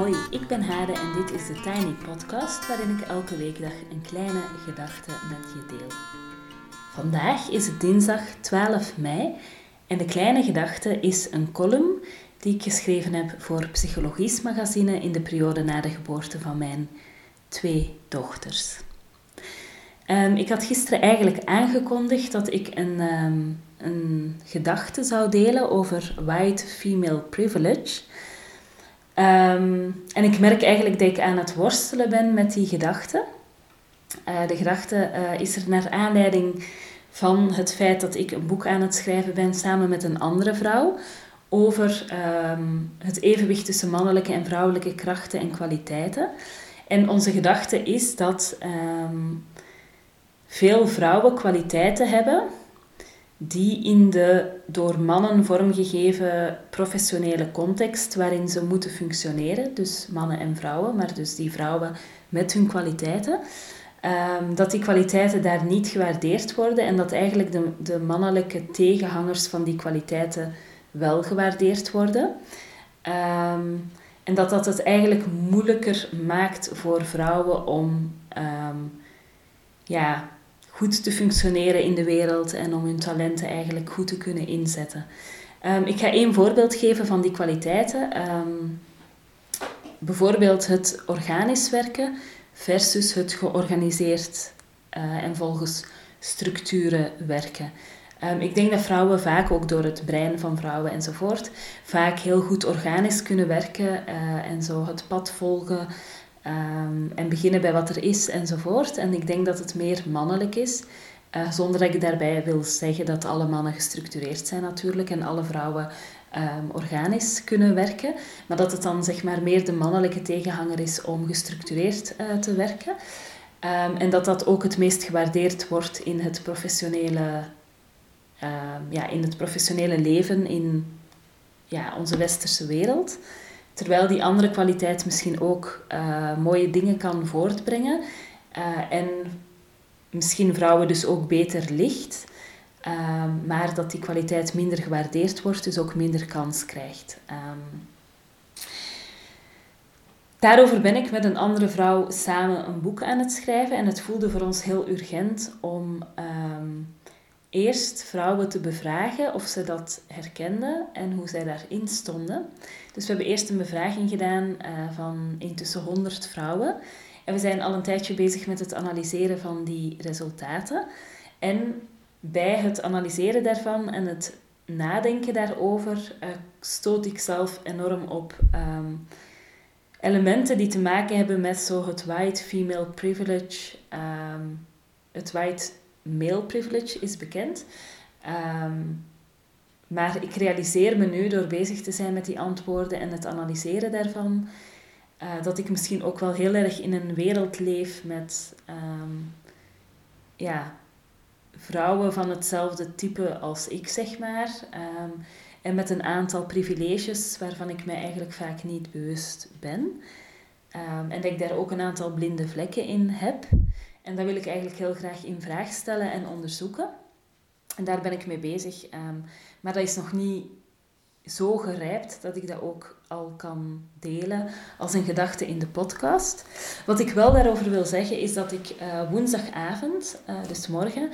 Hoi, ik ben Hade en dit is de Tiny Podcast waarin ik elke weekdag een kleine gedachte met je deel. Vandaag is het dinsdag 12 mei en de kleine gedachte is een column die ik geschreven heb voor Psychologisch Magazine in de periode na de geboorte van mijn twee dochters. Um, ik had gisteren eigenlijk aangekondigd dat ik een, um, een gedachte zou delen over white female privilege. Um, en ik merk eigenlijk dat ik aan het worstelen ben met die gedachte. Uh, de gedachte uh, is er naar aanleiding van het feit dat ik een boek aan het schrijven ben samen met een andere vrouw over um, het evenwicht tussen mannelijke en vrouwelijke krachten en kwaliteiten. En onze gedachte is dat um, veel vrouwen kwaliteiten hebben die in de door mannen vormgegeven professionele context waarin ze moeten functioneren, dus mannen en vrouwen, maar dus die vrouwen met hun kwaliteiten, um, dat die kwaliteiten daar niet gewaardeerd worden en dat eigenlijk de, de mannelijke tegenhangers van die kwaliteiten wel gewaardeerd worden. Um, en dat dat het eigenlijk moeilijker maakt voor vrouwen om um, ja, goed te functioneren in de wereld en om hun talenten eigenlijk goed te kunnen inzetten. Um, ik ga één voorbeeld geven van die kwaliteiten. Um, bijvoorbeeld het organisch werken versus het georganiseerd uh, en volgens structuren werken. Um, ik denk dat vrouwen vaak ook door het brein van vrouwen enzovoort vaak heel goed organisch kunnen werken uh, en zo het pad volgen Um, en beginnen bij wat er is enzovoort. En ik denk dat het meer mannelijk is. Uh, zonder dat ik daarbij wil zeggen dat alle mannen gestructureerd zijn natuurlijk en alle vrouwen um, organisch kunnen werken. Maar dat het dan zeg maar meer de mannelijke tegenhanger is om gestructureerd uh, te werken. Um, en dat dat ook het meest gewaardeerd wordt in het professionele, ja, in het professionele leven in ja, onze westerse wereld. Terwijl die andere kwaliteit misschien ook uh, mooie dingen kan voortbrengen. Uh, en misschien vrouwen dus ook beter ligt. Uh, maar dat die kwaliteit minder gewaardeerd wordt, dus ook minder kans krijgt. Um, daarover ben ik met een andere vrouw samen een boek aan het schrijven. En het voelde voor ons heel urgent om um, eerst vrouwen te bevragen of ze dat herkenden en hoe zij daarin stonden. Dus we hebben eerst een bevraging gedaan uh, van intussen 100 vrouwen. En we zijn al een tijdje bezig met het analyseren van die resultaten. En bij het analyseren daarvan en het nadenken daarover uh, stoot ik zelf enorm op um, elementen die te maken hebben met zo het white female privilege, um, het white male privilege is bekend. Um, maar ik realiseer me nu door bezig te zijn met die antwoorden en het analyseren daarvan, uh, dat ik misschien ook wel heel erg in een wereld leef met um, ja, vrouwen van hetzelfde type als ik, zeg maar. Um, en met een aantal privileges waarvan ik mij eigenlijk vaak niet bewust ben. En dat ik daar ook een aantal blinde vlekken in heb. En dat wil ik eigenlijk heel graag in vraag stellen en onderzoeken. En daar ben ik mee bezig. Um, maar dat is nog niet zo gerijpt dat ik dat ook al kan delen als een gedachte in de podcast. Wat ik wel daarover wil zeggen is dat ik uh, woensdagavond, uh, dus morgen,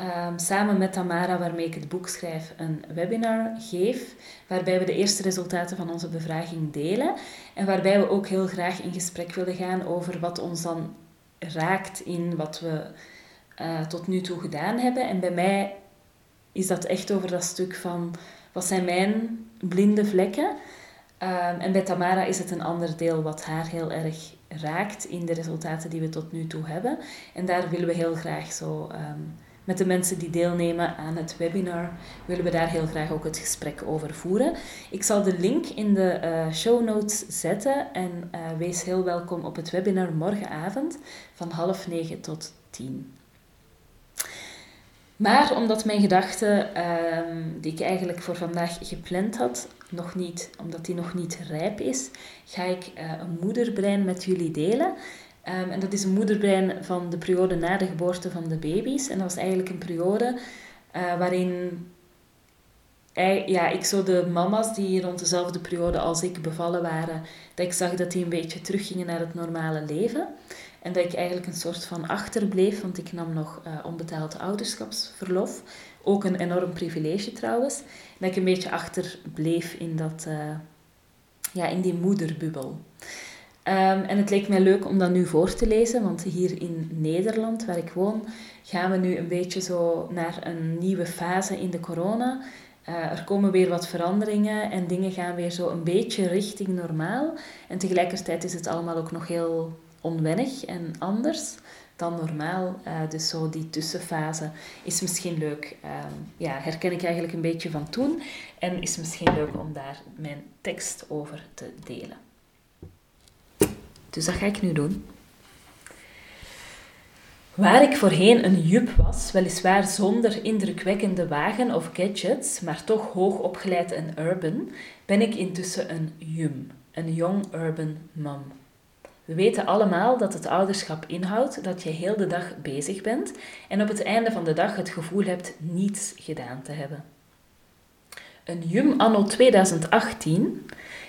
um, samen met Tamara, waarmee ik het boek schrijf, een webinar geef, waarbij we de eerste resultaten van onze bevraging delen en waarbij we ook heel graag in gesprek willen gaan over wat ons dan raakt in wat we uh, tot nu toe gedaan hebben. En bij mij is dat echt over dat stuk van wat zijn mijn blinde vlekken. Um, en bij Tamara is het een ander deel wat haar heel erg raakt in de resultaten die we tot nu toe hebben. En daar willen we heel graag zo um, met de mensen die deelnemen aan het webinar, willen we daar heel graag ook het gesprek over voeren. Ik zal de link in de uh, show notes zetten en uh, wees heel welkom op het webinar morgenavond van half negen tot tien. Maar omdat mijn gedachte, um, die ik eigenlijk voor vandaag gepland had, nog niet, omdat die nog niet rijp is, ga ik uh, een moederbrein met jullie delen. Um, en dat is een moederbrein van de periode na de geboorte van de baby's. En dat was eigenlijk een periode uh, waarin ja, ik zo de mama's die rond dezelfde periode als ik bevallen waren, dat ik zag dat die een beetje teruggingen naar het normale leven. En dat ik eigenlijk een soort van achterbleef, want ik nam nog uh, onbetaald ouderschapsverlof. Ook een enorm privilege trouwens. En dat ik een beetje achterbleef in, dat, uh, ja, in die moederbubbel. Um, en het leek mij leuk om dat nu voor te lezen, want hier in Nederland, waar ik woon, gaan we nu een beetje zo naar een nieuwe fase in de corona. Uh, er komen weer wat veranderingen en dingen gaan weer zo een beetje richting normaal. En tegelijkertijd is het allemaal ook nog heel onwennig en anders dan normaal. Uh, dus zo die tussenfase is misschien leuk. Uh, ja, herken ik eigenlijk een beetje van toen. En is misschien leuk om daar mijn tekst over te delen. Dus dat ga ik nu doen. Waar ik voorheen een jup was, weliswaar zonder indrukwekkende wagen of gadgets, maar toch hoog opgeleid en urban, ben ik intussen een jum, een young urban mom. We weten allemaal dat het ouderschap inhoudt dat je heel de dag bezig bent en op het einde van de dag het gevoel hebt niets gedaan te hebben. Een jum anno 2018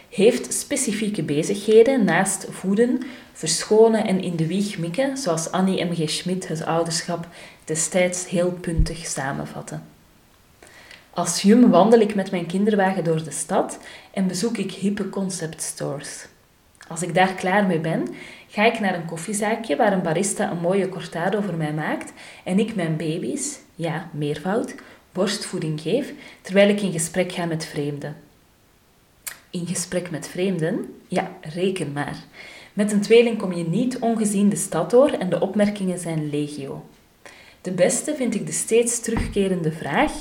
heeft specifieke bezigheden naast voeden, verschonen en in de wieg mikken, zoals Annie M.G. Schmidt het ouderschap destijds heel puntig samenvatte. Als jum wandel ik met mijn kinderwagen door de stad en bezoek ik hippe concept stores. Als ik daar klaar mee ben, ga ik naar een koffiezaakje waar een barista een mooie cortado voor mij maakt en ik mijn baby's, ja, meervoud, borstvoeding geef, terwijl ik in gesprek ga met vreemden. In gesprek met vreemden? Ja, reken maar. Met een tweeling kom je niet ongezien de stad door en de opmerkingen zijn legio. De beste vind ik de steeds terugkerende vraag: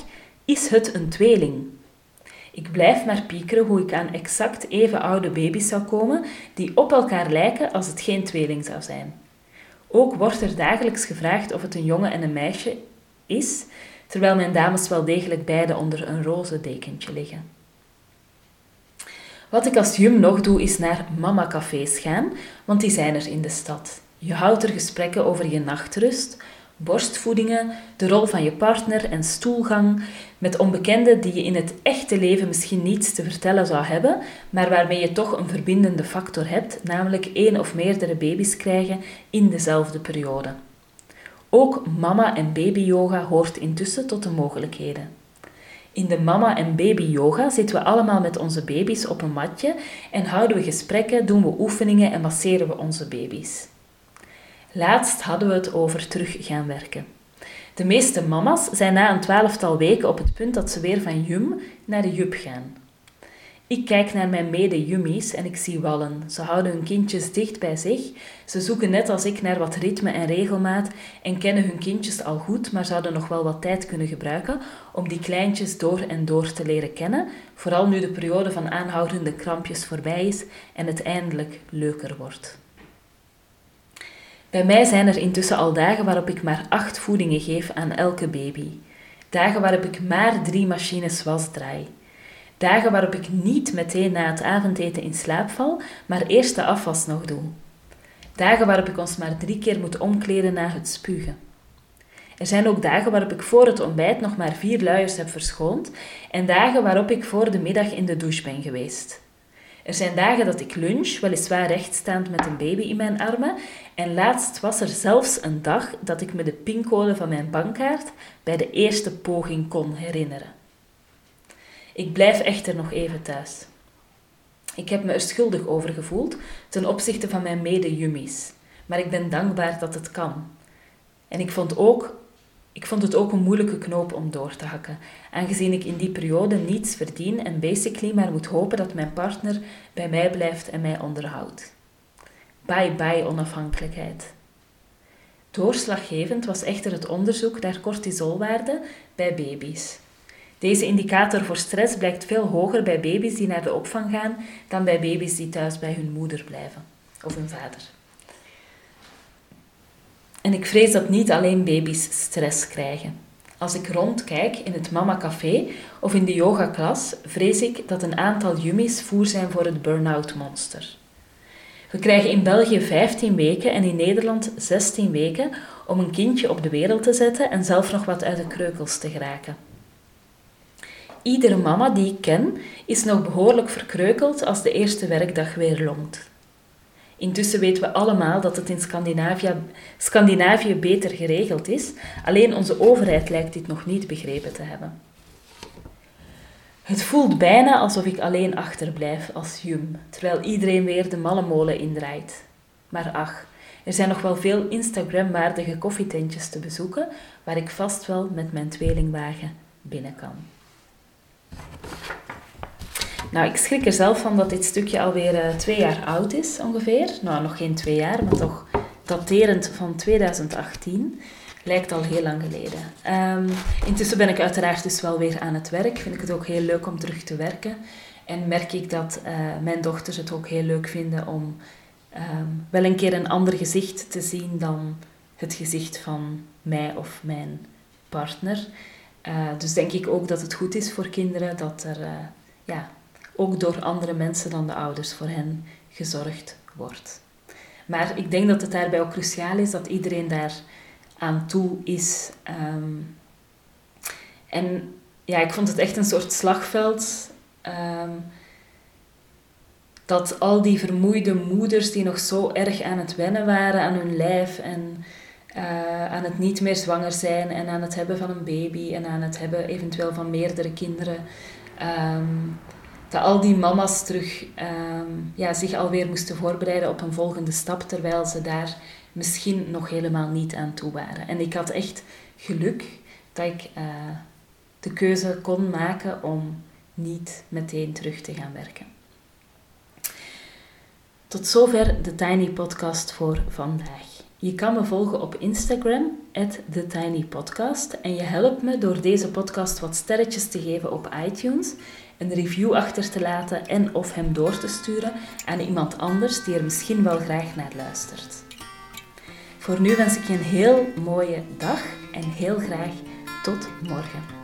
is het een tweeling? Ik blijf maar piekeren hoe ik aan exact even oude baby's zou komen die op elkaar lijken als het geen tweeling zou zijn. Ook wordt er dagelijks gevraagd of het een jongen en een meisje is, terwijl mijn dames wel degelijk beide onder een roze dekentje liggen. Wat ik als jum nog doe, is naar mama-cafés gaan, want die zijn er in de stad. Je houdt er gesprekken over je nachtrust, borstvoedingen, de rol van je partner en stoelgang, met onbekenden die je in het echte leven misschien niets te vertellen zou hebben, maar waarmee je toch een verbindende factor hebt, namelijk één of meerdere baby's krijgen in dezelfde periode. Ook mama- en baby-yoga hoort intussen tot de mogelijkheden. In de mama- en baby-yoga zitten we allemaal met onze baby's op een matje en houden we gesprekken, doen we oefeningen en masseren we onze baby's. Laatst hadden we het over terug gaan werken. De meeste mama's zijn na een twaalftal weken op het punt dat ze weer van jum naar de jup gaan. Ik kijk naar mijn mede-jummies en ik zie wallen. Ze houden hun kindjes dicht bij zich. Ze zoeken net als ik naar wat ritme en regelmaat en kennen hun kindjes al goed, maar zouden nog wel wat tijd kunnen gebruiken om die kleintjes door en door te leren kennen, vooral nu de periode van aanhoudende krampjes voorbij is en het eindelijk leuker wordt. Bij mij zijn er intussen al dagen waarop ik maar acht voedingen geef aan elke baby. Dagen waarop ik maar drie machines was draai. Dagen waarop ik niet meteen na het avondeten in slaap val, maar eerst de afwas nog doe. Dagen waarop ik ons maar drie keer moet omkleden na het spugen. Er zijn ook dagen waarop ik voor het ontbijt nog maar vier luiers heb verschoond en dagen waarop ik voor de middag in de douche ben geweest. Er zijn dagen dat ik lunch, weliswaar rechtstaand met een baby in mijn armen, en laatst was er zelfs een dag dat ik me de pincode van mijn bankkaart bij de eerste poging kon herinneren. Ik blijf echter nog even thuis. Ik heb me er schuldig over gevoeld ten opzichte van mijn mede-jummies, maar ik ben dankbaar dat het kan. En ik vond, ook, ik vond het ook een moeilijke knoop om door te hakken, aangezien ik in die periode niets verdien en basically maar moet hopen dat mijn partner bij mij blijft en mij onderhoudt. Bye bye onafhankelijkheid. Doorslaggevend was echter het onderzoek naar cortisolwaarden bij baby's. Deze indicator voor stress blijkt veel hoger bij baby's die naar de opvang gaan dan bij baby's die thuis bij hun moeder blijven of hun vader. En ik vrees dat niet alleen baby's stress krijgen. Als ik rondkijk in het mama café of in de yogaklas, vrees ik dat een aantal jummies voer zijn voor het burn-out monster. We krijgen in België 15 weken en in Nederland 16 weken om een kindje op de wereld te zetten en zelf nog wat uit de kreukels te geraken. Iedere mama die ik ken is nog behoorlijk verkreukeld als de eerste werkdag weer longt. Intussen weten we allemaal dat het in Scandinavië, Scandinavië beter geregeld is, alleen onze overheid lijkt dit nog niet begrepen te hebben. Het voelt bijna alsof ik alleen achterblijf als jum, terwijl iedereen weer de malle molen indraait. Maar ach, er zijn nog wel veel Instagram-waardige koffietentjes te bezoeken, waar ik vast wel met mijn tweelingwagen binnen kan. Nou, ik schrik er zelf van dat dit stukje alweer uh, twee jaar oud is, ongeveer. Nou, nog geen twee jaar, maar toch daterend van 2018. Lijkt al heel lang geleden. Um, intussen ben ik uiteraard dus wel weer aan het werk. Vind ik het ook heel leuk om terug te werken. En merk ik dat uh, mijn dochters het ook heel leuk vinden om um, wel een keer een ander gezicht te zien dan het gezicht van mij of mijn partner. Uh, dus denk ik ook dat het goed is voor kinderen dat er uh, ja, ook door andere mensen dan de ouders voor hen gezorgd wordt. Maar ik denk dat het daarbij ook cruciaal is dat iedereen daar aan toe is. Um, en ja, ik vond het echt een soort slagveld. Um, dat al die vermoeide moeders die nog zo erg aan het wennen waren aan hun lijf en uh, aan het niet meer zwanger zijn en aan het hebben van een baby en aan het hebben eventueel van meerdere kinderen. Um, dat al die mama's terug um, ja, zich alweer moesten voorbereiden op een volgende stap, terwijl ze daar misschien nog helemaal niet aan toe waren. En ik had echt geluk dat ik uh, de keuze kon maken om niet meteen terug te gaan werken. Tot zover de Tiny Podcast voor vandaag. Je kan me volgen op Instagram, TheTinyPodcast. En je helpt me door deze podcast wat sterretjes te geven op iTunes, een review achter te laten en of hem door te sturen aan iemand anders die er misschien wel graag naar luistert. Voor nu wens ik je een heel mooie dag en heel graag tot morgen.